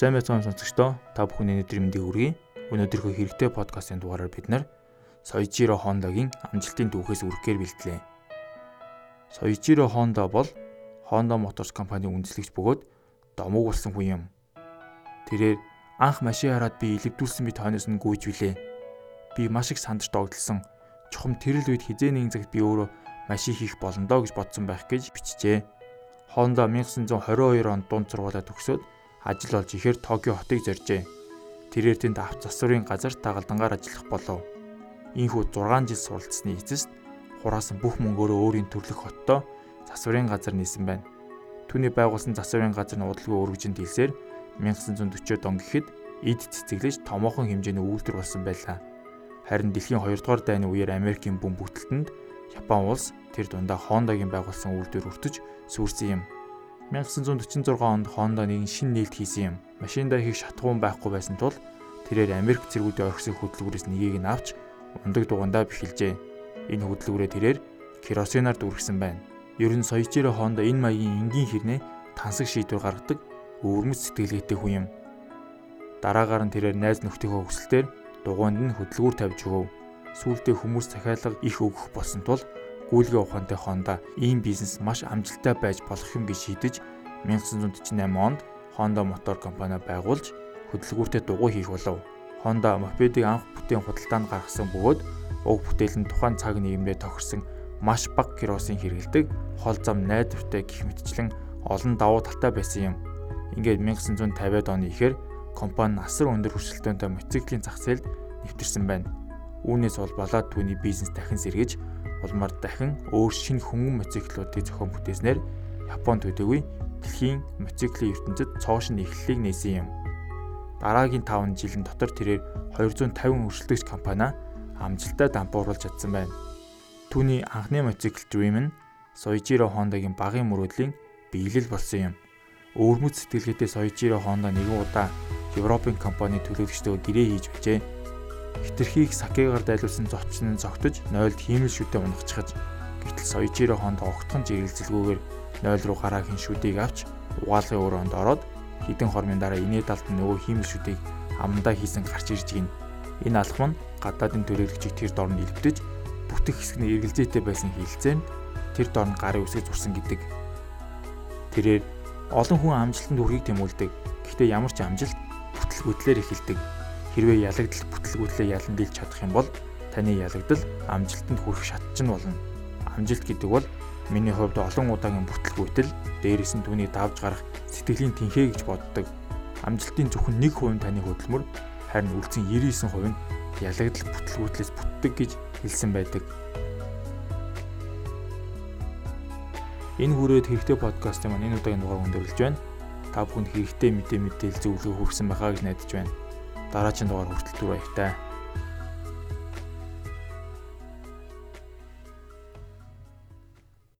Сайн байцгаана сонсогчдоо та бүхний өнөөдрийн мэндийг хүргэе. Өнөөдрийнхөө хэрэгтэй подкастын дугаараар бид нар Soichiro Honda-гийн амжилтын түүхээс үргэлээр бэлтлээ. Soichiro Honda бол Honda Motors компанийн үндэслэгч бөгөөд домог болсон хүн юм. Тэрээр анх машин хараад би илэвдүүлсэн би тооноос нь гүйж билээ. Би маш их сандарч догтлсон. Чухам тэрэл үед хизээ нэгэн цагт би өөрөө машин хийх болно доо гэж бодсон байх гэж бичжээ. Honda 1922 онд дунд сургуулаа төгсөөд ажил олж ихээр Токио хотыг зоржээ. Тэрээр тэнд авто засварын газар тагалдангаар ажиллах болов. Ийхүү 6 жил суралцсны эцэст хураасан бүх мөнгөөрөө өөрийн төрлөх хоттой засварын газар нээсэн байна. Түүний байгуулсан засварын газар нь удалгүй өргөжинд илсээр 1940-од он гэхэд эд цэцэглэж томоохон хэмжээний үйлдвэр болсон байлаа. Харин дэлхийн 2 дугаар дайны үеэр Америкийн бөм бүтэлтэнд Япон улс тэр дундаа Honda-гийн байгуулсан үйлдвэр өртөж сүрсэн юм. 1946 онд Honda нэгэн шинэ нээлт хийсэн юм. Машиндаа хийх шатгуун байхгүй байсан тул тэрээр Америк цэргүүдийн орхисын хөдөлгүүрээс нэгийг нь авч ундаг дугандаа бэхэлжээ. Энэ хөдөлгүүрээ тэрээр керосинаар дүүргэсэн байна. Ер нь Soichiro Honda энэ маягийн энгийн хэрнээ тансаг шийдвэр гаргадаг өвөрмөц сэтгэлгээтэй хүн юм. Дараагаар нь тэрээр найз нөхдийнхөө хүсэлтээр дугуйнд нь хөдөлгүүр тавьж өгөв. Сүүлдээ хүмүүс захиалга их өгөх болсон тул гүйлгээ ухаантай Honda ийм бизнес маш амжилттай байж болох юм гэж шийдэж 1948 онд Honda Motor компани байгуулж хөдөлгүүртэй дугуй хийх болов. Honda мопедыг анх бүтээн худалдаанд гаргасан бөгөөд уг бүтээл нь тухайн цаг нийгэмдээ тохирсон маш бага керосин хэрэгэлдэг хол зам найдвартай гих мэтчлэн олон давуу талтай байсан юм. Ингээд 1950-ад оны ихээр компани асар өндөр хүсэлтөнтэй мотоциклийн зах зээлд нэвтэрсэн байна. Үүнээс болболоод түүний бизнес дахин сэргэж улмаар дахин өөр шинэ хөнгөн мотоциклуудыг зохион бүтээснээр Японд төдийгүй дэлхийн мотоциклийн ертөнцид цоошин эхлэлийг нээсэн юм. Дараагийн 5 жилийн дотор тэрээр 250 өршөлтөгч компани амжилттай дампууруулж чадсан байна. Түүний анхны мотоцикл Dream нь Soichiro Honda-гийн багын мөрөөдлийн биелэл болсон юм. Өвөрмөц сэтгэлгээтэй Soichiro Honda нэгэн удаа Европын компани төлөөлөгчдөө гэрээ хийж байжээ хитрхийг сакегаар дайлуулсан зочин нь зогтож 0-д хиймэл шүтээ унахчихаж гэтэл Соёжиро хонд огтхон жиргэлзэлгүйгээр 0 руу гараа хин шүдийг авч угаалгын өрөөнд ороод хідэн хормын дараа инээ талд нь нөгөө хиймэл шүтийг амандаа хийсэн гарч ирж гин. Энэ алхам нь гадаадын төлөөлөгчийг тэр дорн илбдэж бүтэх хэсэг нь эргэлзээтэй байсан хилцээнд тэр дорн гарын үсэг зурсан гэдэг. Тэрээр олон хүн амжилтанд хүрэхийг тэмүүлдэг. Гэхдээ ямар ч амжилт бүтлгүүтлэр эхэлдэг Хэрвээ ялагдал бүтлгүүтлээ ялан дийлж чадах юм бол таны ялагдал амжилтанд хүрэх шатч нь болно. Амжилт гэдэг бол миний хувьд олон удаагийн бүтлгүүтэл дээрээс нь түүнийг давж гарах сэтгэлийн тэнхээ гэж боддог. Амжилтын зөвхөн 1% нь таны хөдөлмөр харин үлдсэн 99% нь ялагдал бүтлгүүтлээс бүтдэг гэж хэлсэн байдаг. Энэ хүрээд хэрэгтэй подкастын маань энэ удаагийн дугаар өндөрлөж байна. Та бүхэнд хэрэгтэй мэдээ мэдээлэл зөвлөгөө хүргэсэн байхаа гэж найдаж байна дараагийн дугаар хүртэл түр баяртай.